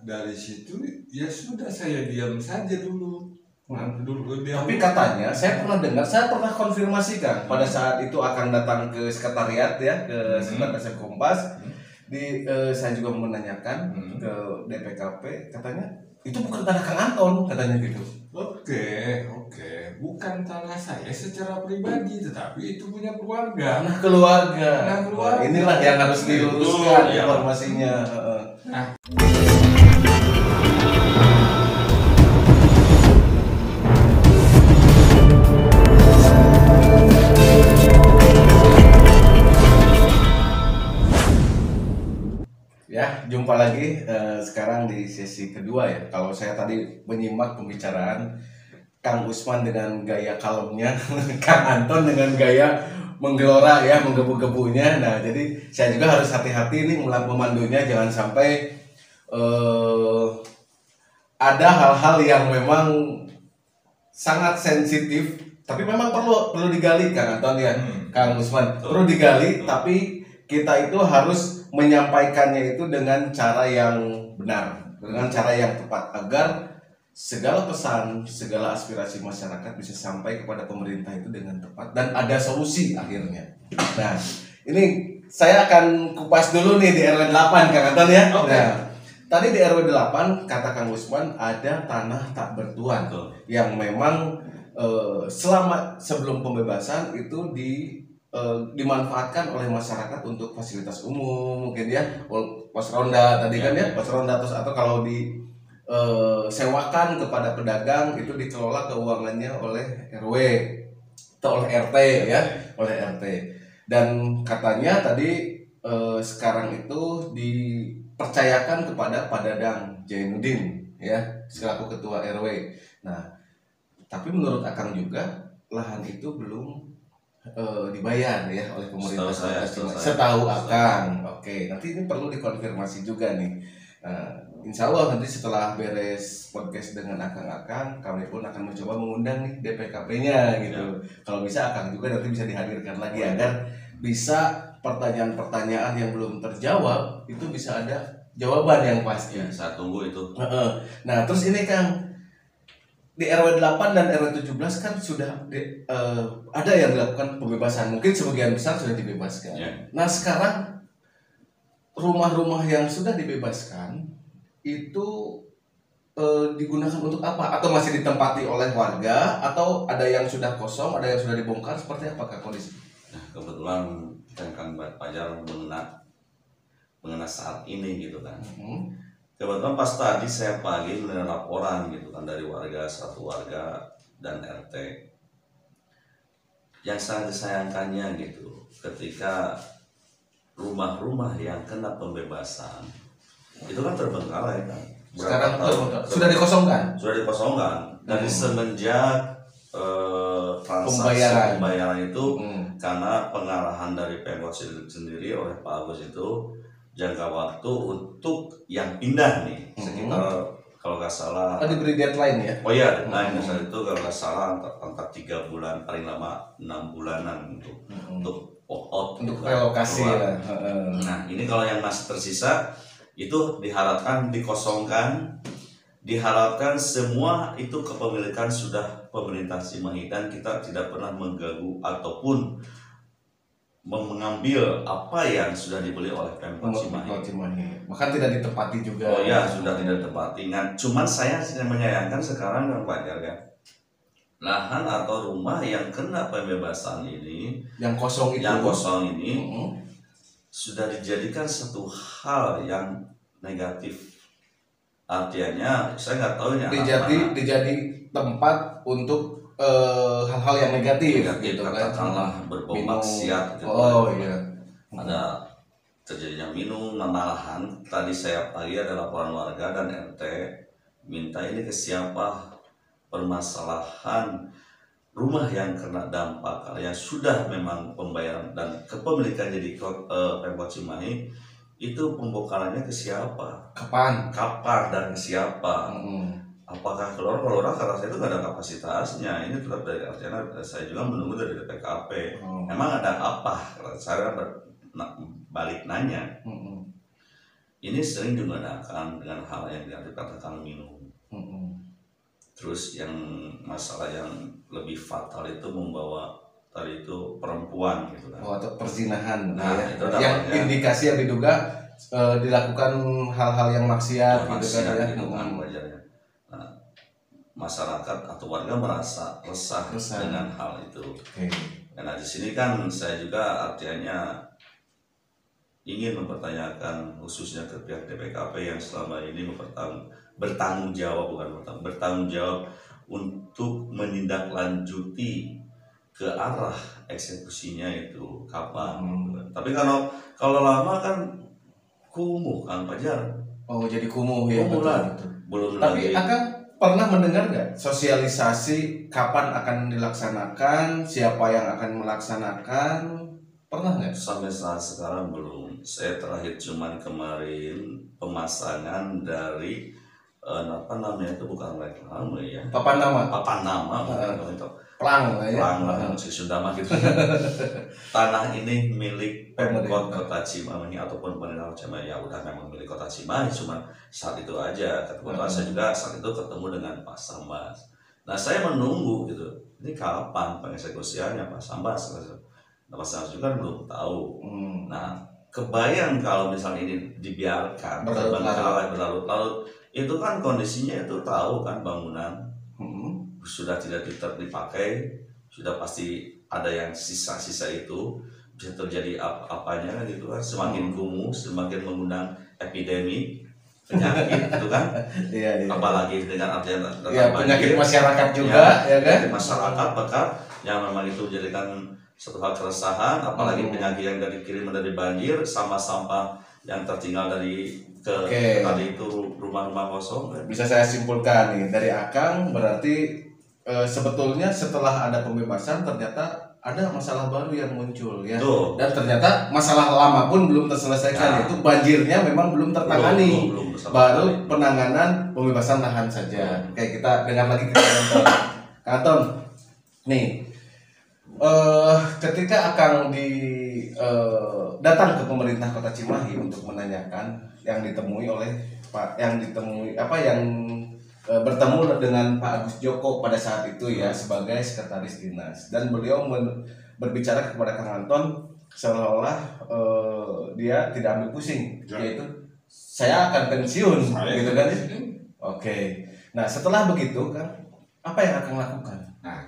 dari situ ya sudah saya diam saja dulu nah, dulu diam Tapi katanya saya pernah dengar, saya pernah konfirmasikan pada saat itu akan datang ke sekretariat ya ke Hmm. sekretariat Kompas. Hmm. Di eh, saya juga menanyakan Hmm. ke DPKP katanya itu bukan tanah Kang Anton katanya gitu. Oke, oke. Bukan tanah saya secara pribadi, tetapi itu punya keluarga. Tanah keluarga. Tanah keluarga. Wah, inilah yang harus diluruskan ya. informasinya. Nah, jumpa lagi eh, sekarang di sesi kedua ya. Kalau saya tadi menyimak pembicaraan Kang Usman dengan gaya kalemnya, Kang Anton dengan gaya menggelora ya, menggebu-gebunya. Nah, jadi saya juga harus hati-hati nih memandunya jangan sampai eh, ada hal-hal yang memang sangat sensitif tapi memang perlu perlu digali Kang Anton ya. hmm. Kang Usman perlu digali tapi kita itu harus menyampaikannya itu dengan cara yang benar dengan cara yang tepat agar segala pesan segala aspirasi masyarakat bisa sampai kepada pemerintah itu dengan tepat dan ada solusi akhirnya nah ini saya akan kupas dulu nih di RW 8 Kang Anton ya Oke. nah tadi di RW 8 kata Kang Usman ada tanah tak bertuan Betul. yang memang eh, selama sebelum pembebasan itu di eh, dimanfaatkan oleh masyarakat untuk fasilitas umum mungkin ya. Pos ronda tadi kan ya pos ronda terus atau kalau di eh, sewakan kepada pedagang itu dikelola keuangannya oleh RW atau oleh RT ya oleh RT dan katanya tadi eh, sekarang itu dipercayakan kepada Pak Dadang Jainuddin ya selaku ketua RW nah tapi menurut Akang juga lahan itu belum eh, dibayar ya oleh pemerintah Setahu saya, setahu saya. Setahu Akang. Oke, nanti ini perlu dikonfirmasi juga nih. Nah, insya Allah nanti setelah beres podcast dengan Akang-Akang, kami pun akan mencoba mengundang nih DPKP-nya gitu. Kalau bisa Akang juga nanti bisa dihadirkan lagi agar bisa pertanyaan-pertanyaan yang belum terjawab itu bisa ada jawaban yang pasti. Ya, saya tunggu itu. Nah, terus ini Kang di RW 8 dan RW 17 kan sudah di- eh, ada yang dilakukan pembebasan. Mungkin sebagian besar sudah dibebaskan. Ya. Nah, sekarang rumah-rumah yang sudah dibebaskan itu eh, digunakan untuk apa? Atau masih ditempati oleh warga atau ada yang sudah kosong, ada yang sudah dibongkar seperti apa Kak kondisi? Nah, kebetulan kan Pajar mengenai mengenai saat ini gitu kan. Hmm. Kebetulan pas tadi saya pagi menerima laporan gitu kan dari warga satu warga dan RT. Yang sangat disayangkannya gitu ketika rumah-rumah yang kena pembebasan itu kan terbengkalai kan. Berapa Sekarang tahun? sudah, sudah dikosongkan. sudah dikosongkan dari Hmm. semenjak eh, transaksi Pembayaran. pembayaran itu Hmm. karena pengarahan dari Pemkot sendiri oleh Pak Agus itu jangka waktu untuk yang pindah nih Hmm. sekitar kalau nggak salah Oh, diberi deadline ya? oh iya nah Hmm. saat itu kalau nggak salah antar, antar tiga bulan paling lama enam bulanan untuk Hmm. untuk walk out Untuk gitu kan, relokasi ya. Nah, ini kalau yang masih tersisa itu diharapkan dikosongkan, diharapkan semua itu kepemilikan sudah pemerintah Cimahi dan kita tidak pernah mengganggu ataupun mengambil apa yang sudah dibeli oleh Pemkot Cimahi. Cimahi. Bahkan tidak ditepati juga. Oh ya, sudah tidak tepati. Nah, cuman saya menyayangkan sekarang kan Pak Jarga. Lahan atau rumah yang kena pembebasan ini, Yang kosong itu. yang kosong ini, Mm-mm. sudah dijadikan satu hal yang negatif. Artinya saya nggak tahu ini Dijadi, dijadi tempat untuk eh, hal-hal yang negatif, negatif gitu kan. katakanlah berbau maksiat gitu. Oh iya. ada terjadinya minum malahan tadi saya pagi ada laporan warga dan RT minta ini ke siapa permasalahan rumah yang kena dampak yang sudah memang pembayaran dan kepemilikan jadi eh, Pemkot Cimahi itu pembongkarannya ke siapa Kapan? kapan dan ke siapa Mm-mm. Apakah keluar keluar kata saya itu nggak ada kapasitasnya ini tetap dari artinya saya juga menunggu dari DPKP Oh. Emang ada apa? Saya ber- na- balik nanya. Mm-mm. ini sering digunakan dengan hal yang dikatakan minum. Mm-mm. Terus yang masalah yang lebih fatal itu membawa tadi itu perempuan gitu kan. Oh, atau perzinahan Nah, ya. itu yang namanya. indikasi yang diduga eh, dilakukan hal-hal yang maksiat gitu kan maksiat ya. gitu kan Mm-mm. wajarnya. Nah, masyarakat atau warga merasa resah Resah. dengan hal itu. Oke. Karena di sini kan saya juga artinya ingin mempertanyakan khususnya ke pihak DPKP yang selama ini mempertang- bertanggung jawab bukan bertanggung, bertanggung jawab untuk menindaklanjuti ke arah eksekusinya itu kapan. Hmm. Tapi kalau kalau lama kan kumuh kan Fajar Oh, jadi kumuh ya. Kumuh betul, lah. belum Tapi lagi akan pernah mendengar nggak sosialisasi kapan akan dilaksanakan, siapa yang akan melaksanakan? Pernah nggak? sampai saat sekarang belum. Saya terakhir cuman kemarin pemasangan dari eh, apa namanya itu bukan reklame ya. Papan nama, Papan nama bukan itu. Pelang lah ya. Pelang lah si Sunda mah gitu. Tanah ini milik Pemkot. Kota Cimahi ataupun pemerintah Cimahi ya udah memang milik Kota Cimahi cuma saat itu aja. Kebetulan Hmm. saya juga saat itu ketemu dengan Pak Sambas. Nah saya menunggu gitu. Ini kapan pengeksekusiannya Pak Sambas? Nah, Pak Sambas juga belum tahu. Hmm. Nah, kebayang kalau misalnya ini dibiarkan Berlarut-larut. berlarut-larut, itu kan kondisinya itu tahu kan bangunan. Sudah tidak dipakai, sudah pasti ada yang sisa-sisa itu bisa terjadi apa-apanya kan gitu kan, semakin kumuh, semakin mengundang epidemi penyakit gitu kan, Iya, iya. apalagi dengan adanya datang Ya, penyakit masyarakat juga, ya, kan? dari masyarakat bahkan yang memang itu menjadikan satu hal keresahan apalagi Hmm. penyakit yang dari kiriman dari banjir sama sampah yang tertinggal dari ke Oke. tadi itu rumah-rumah kosong Bisa saya simpulkan nih dari Akang berarti eh, sebetulnya setelah ada pembebasan ternyata ada masalah baru yang muncul ya. Tuh. Dan ternyata masalah lama pun belum terselesaikan Nah. yaitu banjirnya memang belum tertangani. belum, belum bersama baru penanganan pembebasan lahan saja. Oke, kita dengar lagi kita nonton. Kanton, nih, eh ketika akan di eh, datang ke pemerintah Kota Cimahi untuk menanyakan yang ditemui oleh Pak, yang ditemui apa yang bertemu dengan Pak Agus Joko pada saat itu ya sebagai sekretaris dinas dan beliau berbicara kepada Kang Anton seolah-olah eh, dia tidak ambil pusing Ya. yaitu saya akan pensiun Saya gitu kan? Oke. Nah, setelah begitu kan apa yang akan lakukan? Nah,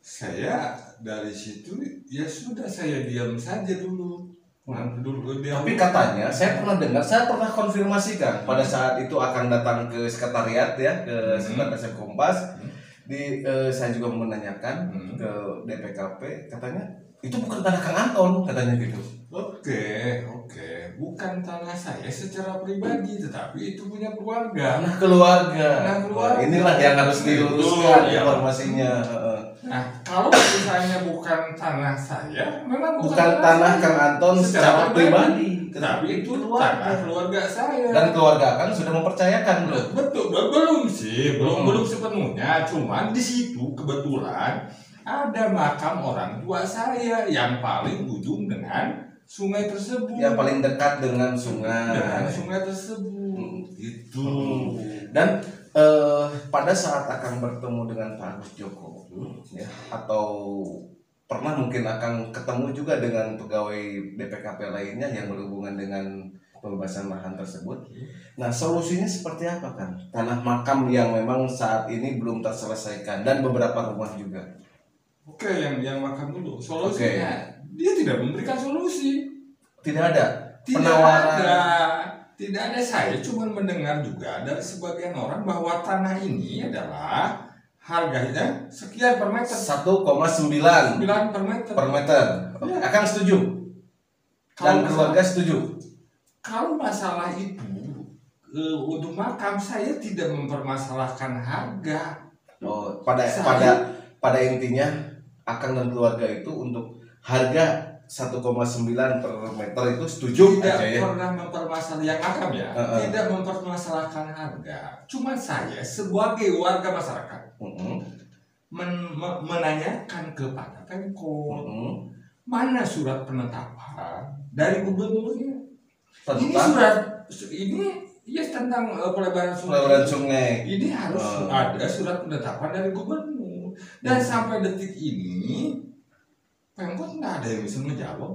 saya dari situ ya sudah saya diam saja dulu. Nah, dulu. Tapi katanya saya pernah dengar, saya pernah konfirmasikan pada saat itu akan datang ke sekretariat ya, ke Hmm. sekretariat Kompas. Hmm. Di eh, saya juga menanyakan Hmm. ke DPKP, katanya itu bukan tanah Kang Anton katanya gitu. Oke, oke. Bukan tanah saya secara pribadi, tetapi itu punya keluarga. Tanah keluarga. Tanah keluarga. Nah, inilah yang harus diluruskan Betul, ya. informasinya. Heeh. Nah, kalau misalnya bukan tanah saya, memang bukan, Bukan tanah Kang Anton Secara secara pribadi. pribadi, Tetapi itu keluarga. tanah keluarga saya. Dan keluarga kan sudah mempercayakan belum? Betul, be- belum sih, belum Hmm. belum sepenuhnya. Cuman di situ kebetulan ada makam orang tua saya yang paling ujung dengan sungai tersebut. Yang paling dekat dengan sungai. dengan sungai tersebut. Itu. Dan eh, pada saat akan bertemu dengan Pak Agus Joko, ya, atau pernah mungkin akan ketemu juga dengan pegawai DPKP lainnya yang berhubungan dengan pembebasan lahan tersebut. Nah, solusinya seperti apa kan? Tanah makam yang memang saat ini belum terselesaikan dan beberapa rumah juga. Oke, yang yang makam dulu. Solusinya dia tidak memberikan solusi. Tidak ada Tidak penawaran. ada. Tidak ada saya cuma mendengar juga dari sebagian orang bahwa tanah ini adalah harganya sekian per meter. 1,9 9 per meter. per meter. Ya. Akan setuju Kalau dan masalah, keluarga setuju. kalau masalah itu eh, untuk makam saya tidak mempermasalahkan harga. Oh, pada Saya- pada pada intinya Akang dan keluarga itu untuk harga 1,9 per meter itu setuju tidak aja ya. pernah mempermasalahkan yang makam ya, Heeh. tidak mempermasalahkan harga. Cuma saya sebagai warga masyarakat Mm-mm, men- me- menanyakan kepada Pemko mm-mm. mana surat penetapan dari gubernurnya. Ini surat ini ya tentang eh, pelebaran sungai. Pelebaran sungai. Ini harus Oh. ada surat penetapan dari gubernur. Dan Hmm. sampai detik ini Pemkot nggak ada yang bisa menjawab.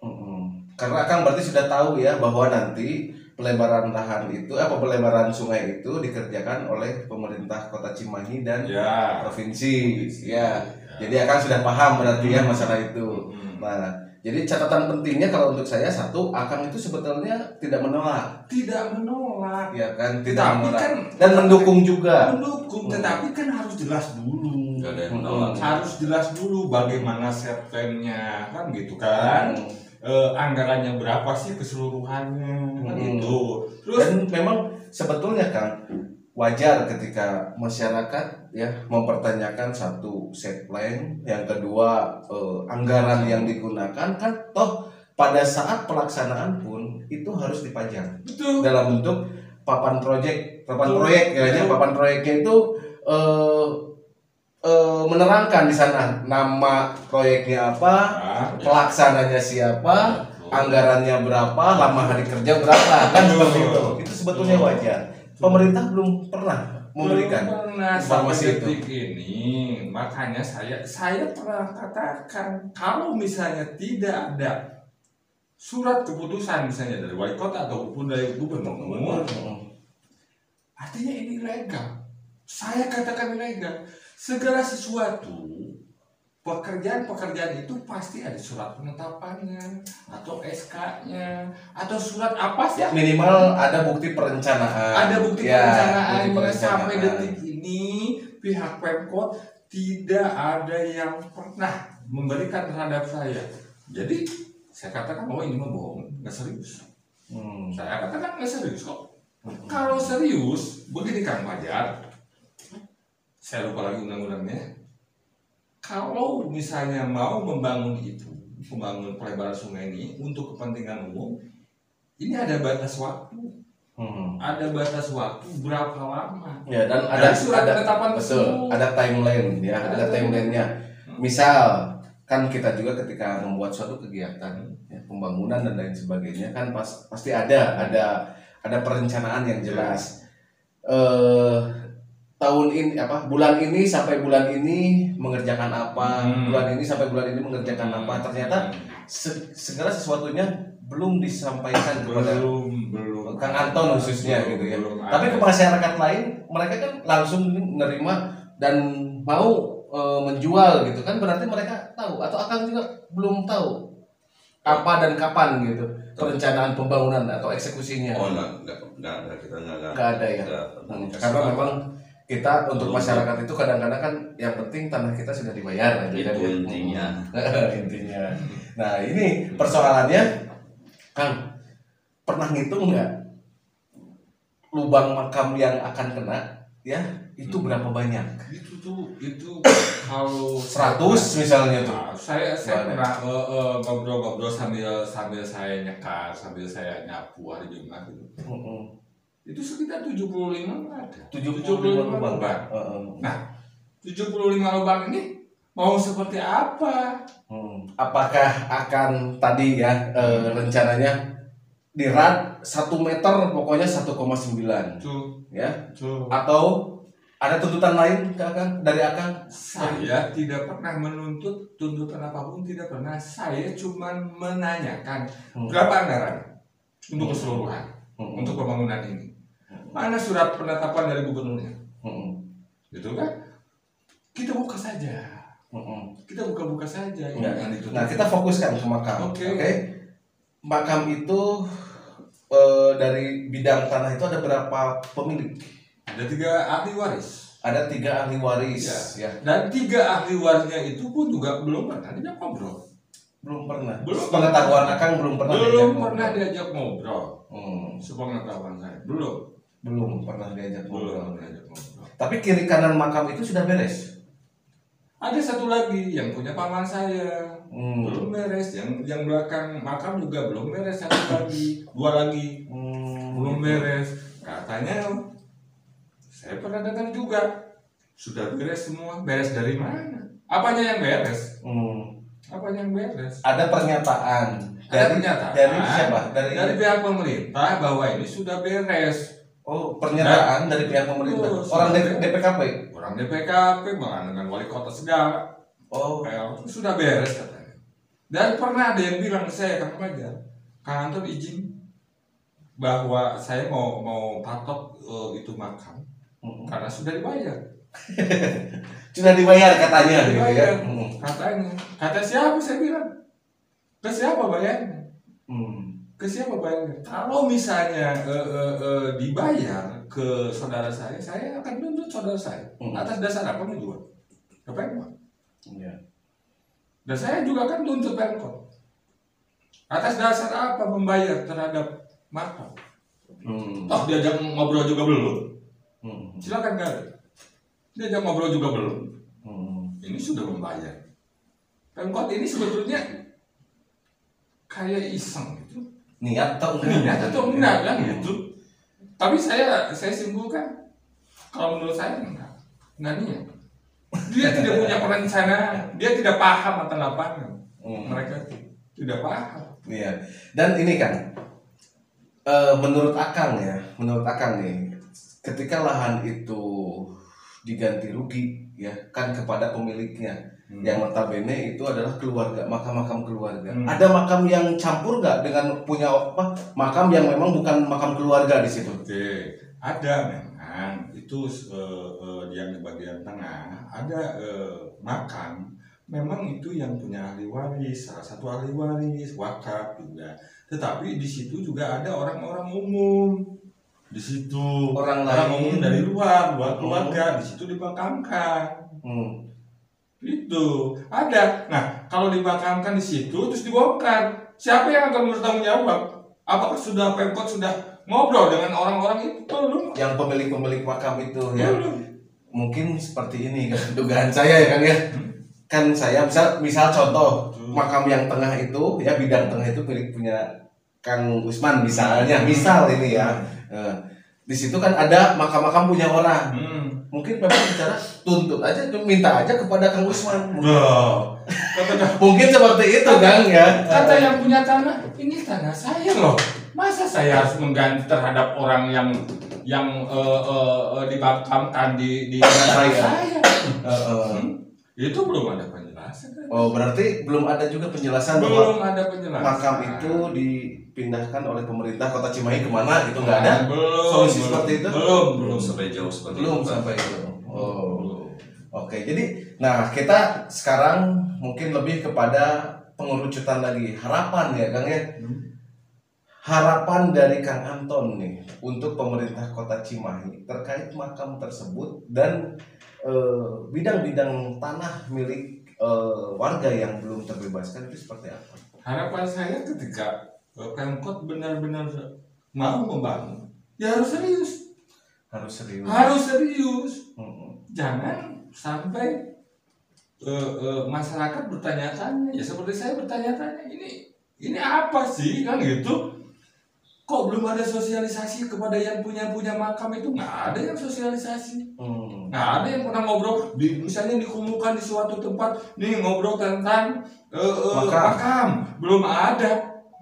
Mm-mm. Karena Kang berarti sudah tahu ya bahwa nanti pelebaran lahan itu apa pelebaran sungai itu dikerjakan oleh pemerintah Kota Cimahi dan Ya. provinsi. Ya. Jadi Akang sudah paham berarti ya masalah itu. Hmm. Nah, jadi catatan pentingnya kalau untuk saya satu, Akang itu sebetulnya tidak menolak, Tidak menolak. ya kan? Tidak Tapi menolak kan dan mendukung juga. mendukung, Hmm. tetapi kan harus jelas dulu. Nggak ada yang Hmm. menolak. Harus jelas dulu bagaimana set plan-nya kan gitu kan. Hmm. Eh, anggarannya berapa sih keseluruhannya kan Hmm. gitu. Terus Dan memang sebetulnya Kang wajar ketika masyarakat ya mempertanyakan satu set plan, yang kedua eh, anggaran yang digunakan kan toh pada saat pelaksanaan pun itu harus dipajang betul. dalam bentuk papan proyek, papan Betul. proyek ya, papan proyeknya itu eh, eh, menerangkan di sana nama proyeknya apa, Nah, pelaksananya siapa, anggarannya berapa, lama hari kerja berapa, kan Betul. seperti itu. Itu sebetulnya wajar. Pemerintah belum pernah memberikan. Belum pernah informasi detik ini makanya saya saya pernah katakan kalau misalnya tidak ada surat keputusan misalnya dari wali kota ataupun dari gubernur artinya ini ilegal saya katakan ilegal segala sesuatu pekerjaan-pekerjaan itu pasti ada surat penetapannya atau SK-nya atau surat apa sih Minimal ada bukti perencanaan. ada bukti Ya, perencanaan bukti sampai perencanaan. detik ini pihak Pemkot tidak ada yang pernah memberikan terhadap saya. Jadi saya katakan oh ini mah bohong, nggak serius. Hmm. Saya katakan nggak serius kok. Kalau serius, begini Kang Fajar, saya lupa lagi undang-undangnya. Kalau misalnya mau membangun itu, membangun pelebaran sungai ini untuk kepentingan umum, ini ada batas waktu Hmm. ada batas waktu berapa lama Ya dan ada Dan surat ada penetapan betul, tersebut. ada timeline ya, Ada ada timelinenya. Hmm. Misal kan kita juga ketika membuat suatu kegiatan ya, pembangunan dan lain sebagainya kan pas, pasti ada ada ada perencanaan yang jelas. Eh tahun ini apa bulan ini sampai bulan ini mengerjakan apa, Hmm. bulan ini sampai bulan ini mengerjakan apa. Ternyata se- segala sesuatunya belum disampaikan kepada belum belum Kang Anton khususnya Belum, gitu ya. belum Tapi ke masyarakat lain mereka kan langsung menerima dan mau e, menjual gitu kan berarti mereka tahu atau akan juga belum tahu apa dan kapan gitu perencanaan pembangunan atau eksekusinya. Oh enggak, enggak, enggak, enggak kita enggak, enggak, Nggak ada ya. enggak, Hmm, enggak. Karena memang kita untuk masyarakat itu kadang-kadang kan yang penting tanah kita sudah dibayar aja itu kan ya. intinya. intinya. Nah ini persoalannya, Kang pernah ngitung nggak lubang makam yang akan kena ya itu berapa banyak? itu tuh itu kalau 100 misalnya tuh. Nah, saya saya Boleh. pernah eh, eh, ngobrol-ngobrol sambil sambil saya nyekar sambil saya nyapu hari Jumat gitu. Heeh. Itu sekitar 75 ada 75 lubang. lubang Heeh. 75 lubang ini mau seperti apa Hmm. Apakah akan tadi ya eh, rencananya dirat 1 meter pokoknya 1,9 tuh ya tuh atau ada tuntutan lain ke Akang dari Akang? Saya tidak pernah menuntut tuntutan apa pun, tidak pernah. Saya cuma menanyakan Hmm. berapa anggaran untuk keseluruhan, Hmm. untuk pembangunan ini. Mana surat penetapan dari gubernurnya? Hmm. Gitu kan? Kita buka saja. Hmm. Kita buka-buka saja. ini Ya. Nah, kita fokuskan ke makam. Oke. Makam itu eh, dari bidang tanah itu ada berapa pemilik? Ada tiga ahli waris. Ada tiga ahli waris, ya. Dan tiga ahli warisnya itu pun juga belum pernah diajak ngobrol. Belum pernah. Belum. Pengetahuan Akang belum pernah. diajak Belum ngobrol. pernah diajak ngobrol. Hmm, Sepengetahuan saya. Belum. belum pernah diajak Belum ngobrol. diajak ngobrol. Tapi kiri kanan makam itu sudah beres. Ada satu lagi yang punya paman saya Hmm. belum beres, yang yang belakang makam juga belum beres satu lagi, dua lagi Hmm. belum beres. Katanya saya pernah dengar juga sudah beres semua. Beres dari mana? Apanya yang beres? Hmm. Apanya yang beres? Ada pernyataan Ada Dari pernyataan dari siapa? Dari, dari pihak pemerintah bahwa ini sudah beres. oh pernyataan dari pihak pemerintah. Oh, Orang. D- DPKP. Orang DPKP dengan wali kota segala. Oh, PL itu sudah beres katanya. Dan pernah ada yang bilang ke saya Kang Fajar, Kang Anton izin bahwa saya mau mau patok eh, itu makam mm. karena sudah dibayar. sudah dibayar katanya Sudah gitu ya. dibayar. Mm. Katanya. Kata siapa saya bilang? Ke siapa bayarnya? Hmm. Ke siapa bayarnya? Kalau misalnya eh, eh, eh, dibayar ke saudara saya, saya akan tuntut saudara saya. Hmm. Atas dasar apa nih juga? Ke Pemkot. Iya. Dan saya juga kan tuntut Pemkot. Atas dasar apa membayar terhadap makam? Hmm. Toh diajak ngobrol juga belum. Hmm. Silakan kali. Diajak ngobrol juga belum. Hmm. Ini sudah membayar. Pemkot ini sebetulnya kayak iseng gitu. Niat atau Niat atau enggak kan gitu. Tapi saya saya simpulkan kalau menurut saya enggak. Enggak niat. Dia tidak punya perencanaan, dia tidak paham akan lapangan. Hmm. Mereka tidak paham. Iya. Dan ini kan eh, menurut Akang ya, menurut Akang nih, ketika lahan itu diganti rugi ya kan kepada pemiliknya Hmm. yang notabene itu adalah keluarga makam-makam keluarga Hmm. ada makam yang campur nggak dengan punya apa makam yang memang bukan makam keluarga di situ Oke, ada memang itu eh, eh, yang di bagian tengah ada eh, makam. Memang itu yang punya ahli waris, salah satu ahli waris, wakaf juga. Tetapi di situ juga ada orang-orang umum. Di situ orang orang lain dari luar, luar keluarga, di situ dimakamkan. Hmm. Itu ada. Nah, kalau dimakamkan di situ terus dibongkar, siapa yang akan bertanggung jawab? Apakah sudah Pemkot sudah ngobrol dengan orang-orang itu? Belum. yang pemilik-pemilik makam itu ya Belum. mungkin seperti ini kan dugaan saya ya kan ya kan saya misal misal contoh makam yang tengah itu ya bidang tengah itu milik punya Kang Usman misalnya misal ini ya Eh, di situ kan ada makam-makam punya orang Hmm. mungkin memang bicara tuntut aja minta aja kepada Kang Usman Loh, kata, mungkin seperti itu Kang ya kata yang punya tanah, ini tanah saya loh. Masa saya harus mengganti terhadap orang yang yang eh, eh, dimakamkan di di tanah Saya. saya? Eh, eh. Hmm? Itu belum ada penjelasan. Oh berarti belum ada juga penjelasan bahwa Belum ada penjelasan. makam itu dipindahkan oleh pemerintah kota Cimahi ke mana gitu nggak ada Belum. Solusi belum, seperti itu? Belum, belum sampai jauh seperti belum itu sampai itu oh Belum. oke jadi nah kita sekarang mungkin lebih kepada pengerucutan lagi harapan ya Kang ya Hmm. harapan dari Kang Anton nih untuk pemerintah kota Cimahi terkait makam tersebut dan eh, bidang-bidang tanah milik eh, warga yang belum terbebaskan itu seperti apa? Harapan saya ketika eh, Pemkot benar-benar mau membangun, ya harus serius. Harus serius. Harus serius. Mm-mm. Jangan sampai eh, eh, masyarakat bertanya-tanya. Ya seperti saya bertanya-tanya, ini ini apa sih kan gitu? Kok belum ada sosialisasi kepada yang punya punya makam itu nggak ada yang sosialisasi. Hmm. Nah, ada yang pernah ngobrol di misalnya dikumpulkan di suatu tempat nih ngobrol tentang eh, eh, Makam. makam. belum ada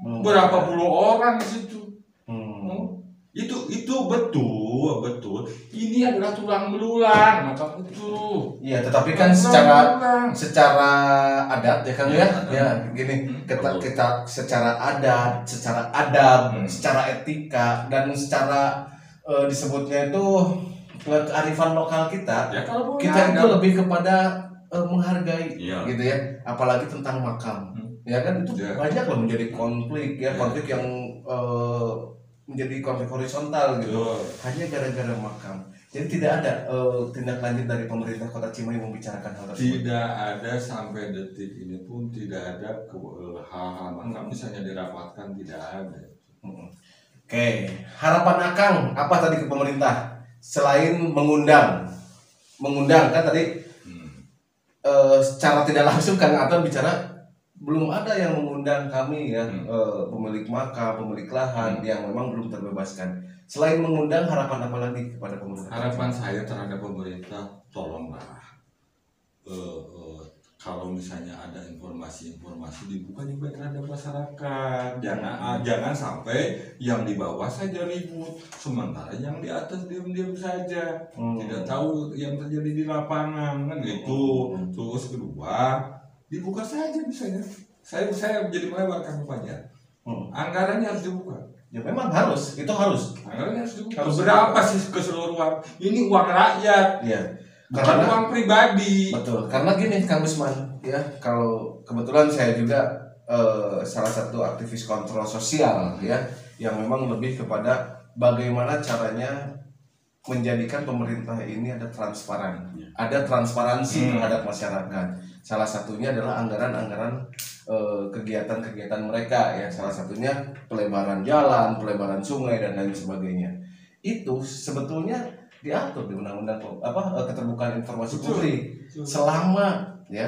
Hmm. berapa puluh orang di situ. Hmm. Hmm. Itu itu betul betul. Ini adalah tulang belulang makam itu. Iya, tetapi kan Tulang secara belulang. secara adat ya Kang ya, Adat. ya gini Hmm, kita kita secara adat, secara adab, Hmm. secara etika dan secara eh, disebutnya itu kearifan lokal kita, Ya kalau kita itu ada. lebih kepada eh, menghargai Iya. gitu ya, apalagi tentang makam. Hmm. Ya kan itu Ya. banyak loh menjadi konflik ya, Ya. konflik yang eh, menjadi konflik horizontal gitu. Betul. Hanya gara-gara makam. Jadi tidak ada eh, tindak lanjut dari pemerintah Kota Cimahi membicarakan hal tersebut. Tidak ada sampai detik ini pun tidak ada hal-hal makam misalnya dirapatkan tidak ada. Mm. Oke, harapan Akang apa tadi ke pemerintah selain mengundang, mengundang kan tadi Hmm. eh, secara tidak langsung Kang Anton bicara belum ada yang mengundang kami ya Hmm. eh, pemilik makam, pemilik lahan yang memang belum terbebaskan. Selain mengundang harapan apa lagi kepada pemerintah? Harapan saya terhadap pemerintah tolonglah eh, kalau misalnya ada informasi-informasi dibuka juga terhadap masyarakat. Jangan ah, jangan sampai yang di bawah saja ribut. Sementara yang di atas diam-diam saja. Hmm. tidak tahu yang terjadi di lapangan kan gitu. Hmm. terus kedua dibuka saja misalnya. Saya saya jadi melebar kang Fajar Hmm. anggarannya harus dibuka. Ya memang harus, itu harus. anggarannya harus dibuka. Harus berapa sih keseluruhan? Ini uang rakyat. Iya. Bukan Karena uang pribadi betul. Karena gini Kang Usman, ya kalau kebetulan saya juga eh, salah satu aktivis kontrol sosial ya yang memang lebih kepada bagaimana caranya menjadikan pemerintah ini ada transparan, Ya. ada transparansi Hmm. terhadap masyarakat. Salah satunya adalah anggaran-anggaran eh, kegiatan-kegiatan mereka ya. Salah satunya pelebaran jalan, pelebaran sungai dan lain sebagainya. Itu sebetulnya diatur di undang-undang apa eh, keterbukaan informasi Betul. publik selama ya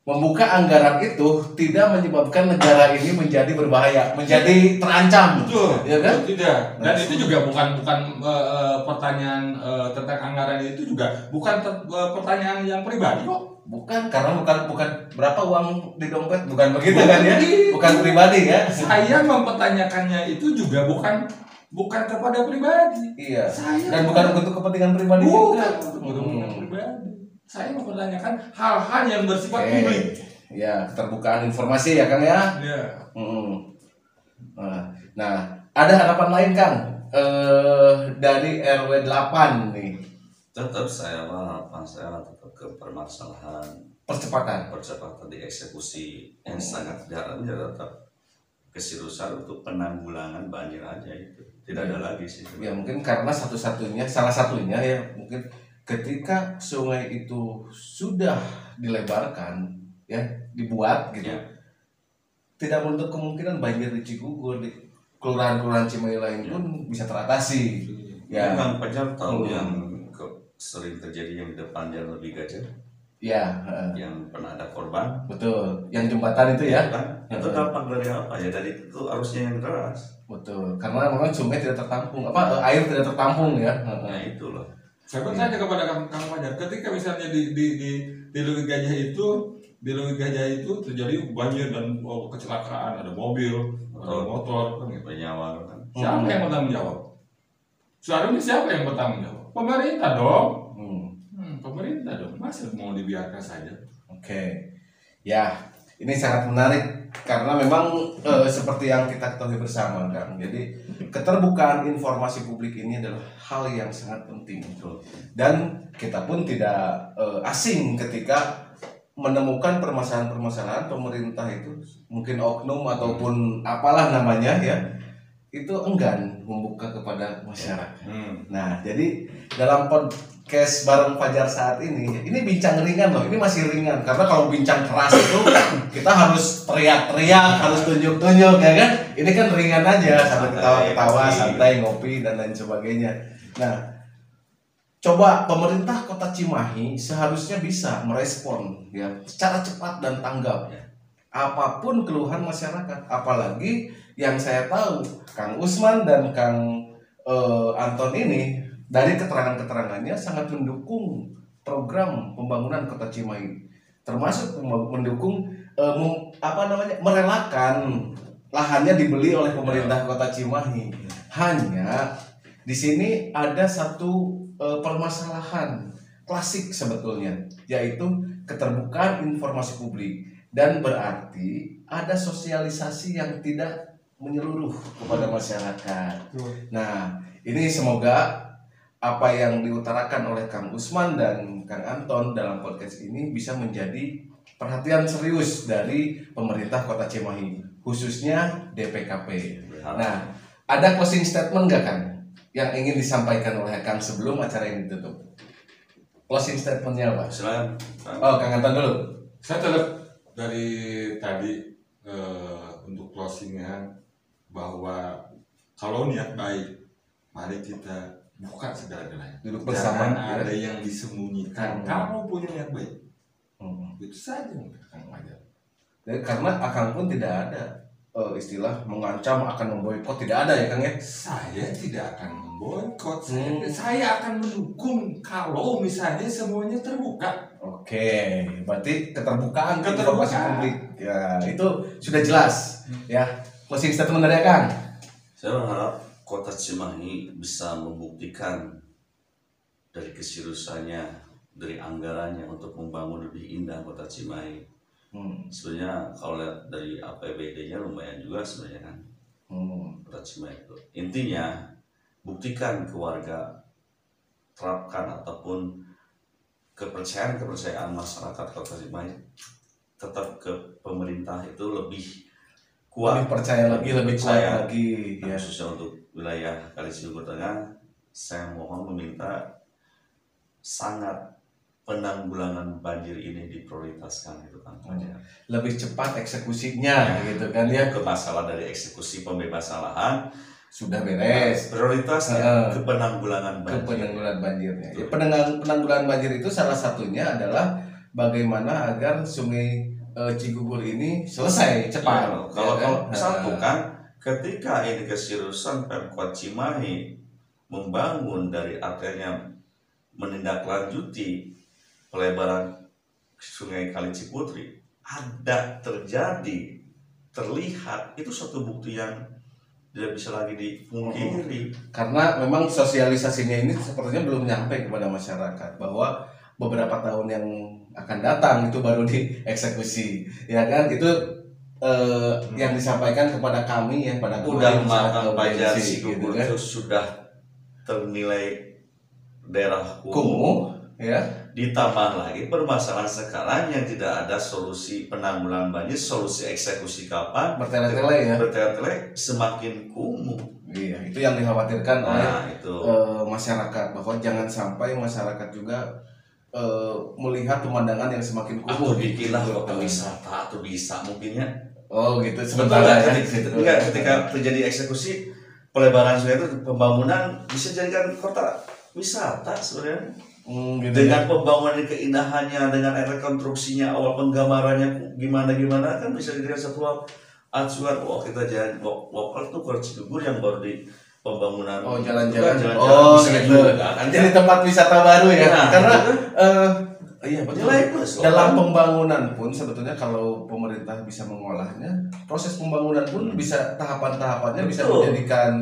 membuka anggaran itu tidak menyebabkan negara ini menjadi berbahaya, menjadi terancam. Betul, Ya kan? tidak. Dan Nah, itu juga bukan bukan eh, pertanyaan eh, tentang anggaran itu juga bukan ter- eh, pertanyaan yang pribadi kok. Bukan karena bukan bukan berapa uang di dompet, bukan begitu kan ya? Bukan pribadi ya? Saya mempertanyakannya itu juga bukan bukan kepada pribadi. Iya. Saya Dan bukan untuk kepentingan pribadi bukan juga. untuk kepentingan Hmm. pribadi. Saya mempertanyakan hal-hal yang bersifat Oke. publik. Ya, keterbukaan informasi ya Kang ya. Ya. Hmm. Nah, nah, ada harapan lain Kang eh dari RW 8 nih tetap saya harapan saya tetap ke permasalahan percepatan. percepatan dieksekusi yang sangat jarang ya tetap keseriusan untuk penanggulangan banjir aja itu tidak ada lagi sih Ya mungkin karena satu-satunya, salah satunya ya mungkin ketika sungai itu sudah dilebarkan, ya dibuat gitu, Ya. tidak menutup kemungkinan banjir di Cigugur di kelurahan-kelurahan Cimahi lain pun bisa teratasi. Ya, Kang Pajar tahu Hmm. yang ke- sering terjadi yang di depan jalan lebih gajah? Ya yang pernah ada korban? Betul. Yang jembatan itu ya, kan itu Hmm. dampak dari apa ya dari itu arusnya yang deras betul. Karena memang sungai tidak tertampung, apa eh, air tidak tertampung ya. nah itu loh Saya bertanya kepada Kang Kang Fajar, ketika misalnya di di di di Leuwi Gajah itu di Leuwi Gajah itu terjadi banjir dan oh, kecelakaan, ada mobil, ada motor, kan gitu. bernyawa kan Siapa yang bertanggung jawab? Seharusnya siapa yang bertanggung jawab? Pemerintah dong. Hmm. Hmm, pemerintah dong. Masa mau dibiarkan saja? Oke, ya ini sangat menarik karena memang eh, seperti yang kita ketahui bersama kan. Jadi keterbukaan informasi publik ini adalah hal yang sangat penting dan kita pun tidak eh, asing ketika menemukan permasalahan-permasalahan pemerintah itu mungkin oknum ataupun apalah namanya ya itu enggan membuka kepada masyarakat. Hmm. Nah, jadi dalam podcast bareng Fajar saat ini, ini bincang ringan loh. Ini masih ringan karena kalau bincang keras itu kita harus teriak-teriak, harus tunjuk-tunjuk ya kan. Ini kan ringan aja sambil ketawa-ketawa, santai ngopi dan lain sebagainya. Nah, coba pemerintah Kota Cimahi seharusnya bisa merespon ya secara cepat dan tanggap ya. Apa pun keluhan masyarakat, apalagi yang saya tahu Kang Usman dan Kang eh, Anton ini dari keterangan-keterangannya sangat mendukung program pembangunan Kota Cimahi, termasuk mendukung eh, mem- apa namanya merelakan lahannya dibeli oleh pemerintah Kota Cimahi. Hanya di sini ada satu eh, permasalahan klasik sebetulnya, yaitu keterbukaan informasi publik dan berarti ada sosialisasi yang tidak menyeluruh kepada masyarakat. Nah, ini semoga apa yang diutarakan oleh Kang Usman dan Kang Anton dalam podcast ini bisa menjadi perhatian serius dari pemerintah Kota Cimahi, khususnya DPKP. Nah, ada closing statement nggak Kang yang ingin disampaikan oleh Kang sebelum acara ini ditutup? Closing statementnya apa? silakan Kang. Oh, Kang Anton dulu. Saya tetap dari tadi eh, untuk closingnya bahwa kalau niat baik, mari kita buka segala-galanya. Duduk bersama. Jangan ada yang disembunyikan. Hmm. Kalau punya niat baik, Hmm. itu saja yang Kang Fajar. Jadi, karena Akang pun tidak ada eh, istilah mengancam akan memboikot tidak ada ya Kang ya. Saya tidak akan memboikot. Saya, Hmm. saya akan mendukung kalau misalnya semuanya terbuka. Oke, berarti keterbukaan, Keterbukaan. informasi publik. Ya, itu sudah jelas. Ya, closing statement dari Kang. Saya berharap kota Cimahi bisa membuktikan dari keseriusannya, dari anggarannya untuk membangun lebih indah kota Cimahi. Hmm. Sebenarnya kalau lihat dari APBD-nya lumayan juga sebenarnya kan Hmm. kota Cimahi itu. Intinya buktikan ke warga, terapkan ataupun kepercayaan-kepercayaan masyarakat kota Cimahi tetap ke pemerintah itu lebih kuat Lebih percaya lagi, lebih kuat Percaya. lagi. Nah, Ya. khususnya untuk wilayah Kali Ciliwung Tengah, saya mohon meminta sangat penanggulangan banjir ini diprioritaskan itu kan Fajar. Lebih cepat eksekusinya, gitu kan ya. Ke masalah dari eksekusi pembebasan lahan, Sudah beres. prioritasnya Heeh. ke penanggulangan ke banjir. penanggulangan banjirnya. Ya, penanggulangan, penanggulangan banjir itu salah satunya adalah bagaimana agar sungai eh, Cigugur ini selesai cepat. Iya, kalau Ya kalau kan? satu kan, ketika ini keseriusan Pemkot Cimahi membangun dari artinya menindaklanjuti pelebaran Sungai Kali Ciputri ada terjadi terlihat itu suatu bukti yang tidak bisa lagi dipungkiri. Karena memang sosialisasinya ini sepertinya belum nyampe kepada masyarakat bahwa beberapa tahun yang akan datang itu baru dieksekusi, ya kan? Itu eh, yang disampaikan kepada kami ya pada Udah makan Cigugur kan. sudah ternilai daerah kumuh, ya. Ditambah lagi permasalahan sekarang yang tidak ada solusi penanggulangan banjir, solusi eksekusi kapan, bertele-tele ya. bertele-tele semakin kumuh. Iya, itu yang dikhawatirkan oleh Nah itu eh, masyarakat bahwa jangan sampai masyarakat juga eh, melihat pemandangan yang semakin atau kumuh. bikinlah kota wisata atau bisa mungkinnya. Oh gitu sebentar ya. ketika, enggak, ketika terjadi eksekusi pelebaran sungai itu pembangunan bisa jadikan kota wisata sebenarnya Hmm, gitu ya. dengan pembangunan keindahannya dengan rekonstruksinya awal penggambarannya gimana gimana kan bisa satu hal acuan wah kita jalan wakal tuh ke Cigugur yang baru di pembangunan Oh jalan-jalan. kan, jalan-jalan Oh bisa gitu. juga kan Jadi tempat wisata baru ya. Nah, Karena itu kan eh, iya betul. nilai plus Dalam pembangunan pun sebetulnya kalau pemerintah bisa mengolahnya, proses pembangunan pun Hmm. bisa tahapan-tahapannya bisa menjadikan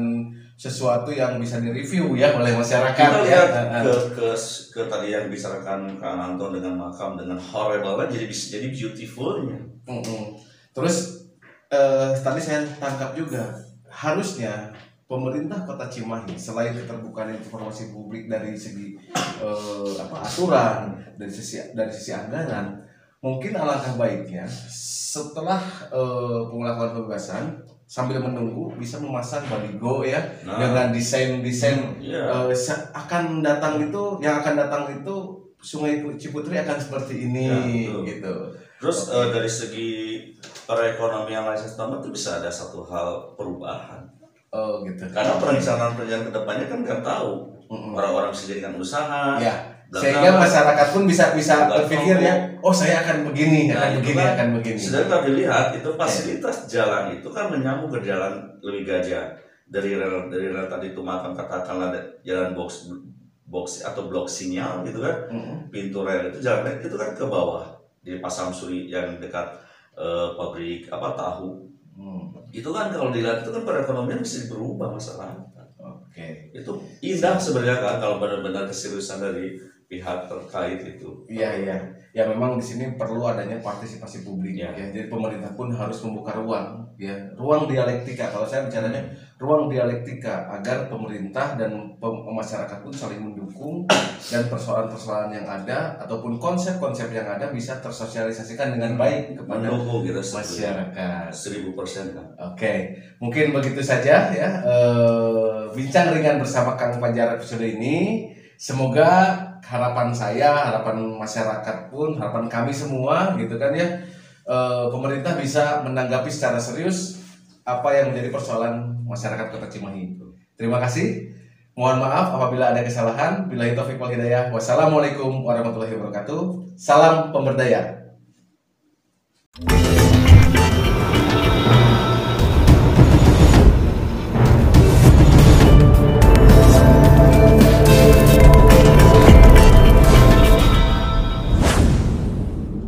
sesuatu yang bisa direview ya oleh masyarakat kita ya. lihat Nah, ke, ke ke tadi yang dibicarakan Kang Anton dengan makam dengan horrible kan jadi bisa jadi beautifulnya Mm-mm. Terus eh, tadi saya tangkap juga harusnya pemerintah Kota Cimahi selain keterbukaan informasi publik dari segi eh, apa aturan dari sisi dari sisi anggaran mungkin alangkah baiknya setelah eh, pengelakuan pembebasan sambil menunggu bisa memasang baligo ya nah dengan desain desain iya Eh, sa- akan datang itu yang akan datang itu Sungai Ciputri akan seperti ini Ya, betul. gitu. terus Oke. eh, dari segi perekonomian license tambah itu bisa ada satu hal perubahan Oh gitu. karena perencanaan perencanaan ke depannya kan nggak tahu orang-orang bisa jadikan usaha Ya, belakangan. Sehingga masyarakat pun bisa bisa berpikir ya, oh saya akan begini, Nah, akan begini, kan akan begini. Sedangkan kalau dilihat itu fasilitas jalan itu kan menyambung ke jalan lebih gajah. Dari rel dari rel tadi itu makam katakanlah jalan box box atau blok sinyal gitu kan. Mm-mm. pintu rel itu jalan itu kan ke bawah di Pasang Suri yang dekat eh, pabrik apa tahu. Hmm, itu kan kalau dilihat itu kan perekonomian bisa berubah masalah Oke. itu indah sebenarnya kan kalau benar-benar keseriusan dari pihak terkait itu Iya iya. Ya memang di sini perlu adanya partisipasi publik Ya. ya. Jadi pemerintah pun harus membuka ruang ya, ruang dialektika. Kalau saya bicaranya ruang dialektika agar pemerintah dan pem- masyarakat pun saling mendukung dan persoalan-persoalan yang ada ataupun konsep-konsep yang ada bisa tersosialisasikan dengan baik kepada mendukung kita masyarakat. seribu persen kan Oke, mungkin begitu saja ya eh, bincang ringan bersama Kang Fajar episode ini. Semoga harapan saya, harapan masyarakat pun, harapan kami semua gitu kan ya, eh, pemerintah bisa menanggapi secara serius apa yang menjadi persoalan masyarakat Kota Cimahi itu. Terima kasih. Mohon maaf apabila ada kesalahan. Bila taufik wal hidayah. Wassalamualaikum warahmatullahi wabarakatuh. Salam pemberdaya.